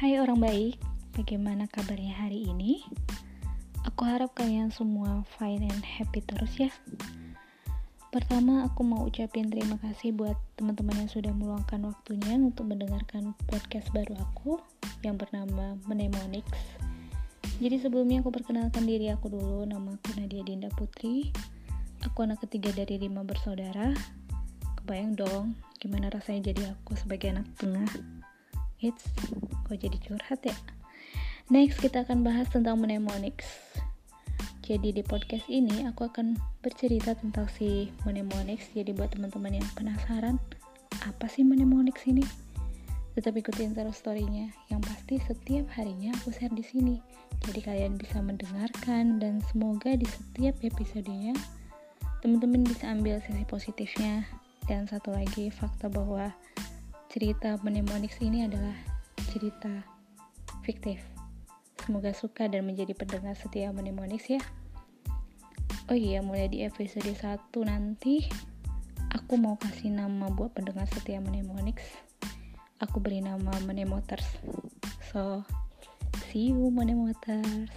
Hai orang baik, bagaimana kabarnya hari ini? Aku harap kalian semua fine and happy terus ya. Pertama, aku mau ucapin terima kasih buat teman-teman yang sudah meluangkan waktunya untuk mendengarkan podcast baru aku yang bernama Mnemonix. Jadi sebelumnya aku perkenalkan diri aku dulu, nama aku Nadia Dinda Putri. Aku anak ketiga dari lima bersaudara. Kebayang dong, gimana rasanya jadi aku sebagai anak tengah. It's kok jadi curhat ya? Next kita akan bahas tentang mnemonics. Jadi di podcast ini aku akan bercerita tentang si mnemonics. Jadi buat teman-teman yang penasaran, apa sih mnemonics ini? Tetap ikutin terus storynya. Yang pasti setiap harinya aku share di sini. Jadi kalian bisa mendengarkan dan semoga di setiap episodenya teman-teman bisa ambil sisi positifnya. Dan satu lagi fakta bahwa cerita mnemonics ini adalah cerita fiktif. Semoga suka dan menjadi pendengar setia mnemonics ya. Oh iya, mulai di episode 1 nanti aku mau kasih nama buat pendengar setia mnemonics. Aku beri nama Mnemoters. So, see you Mnemoters.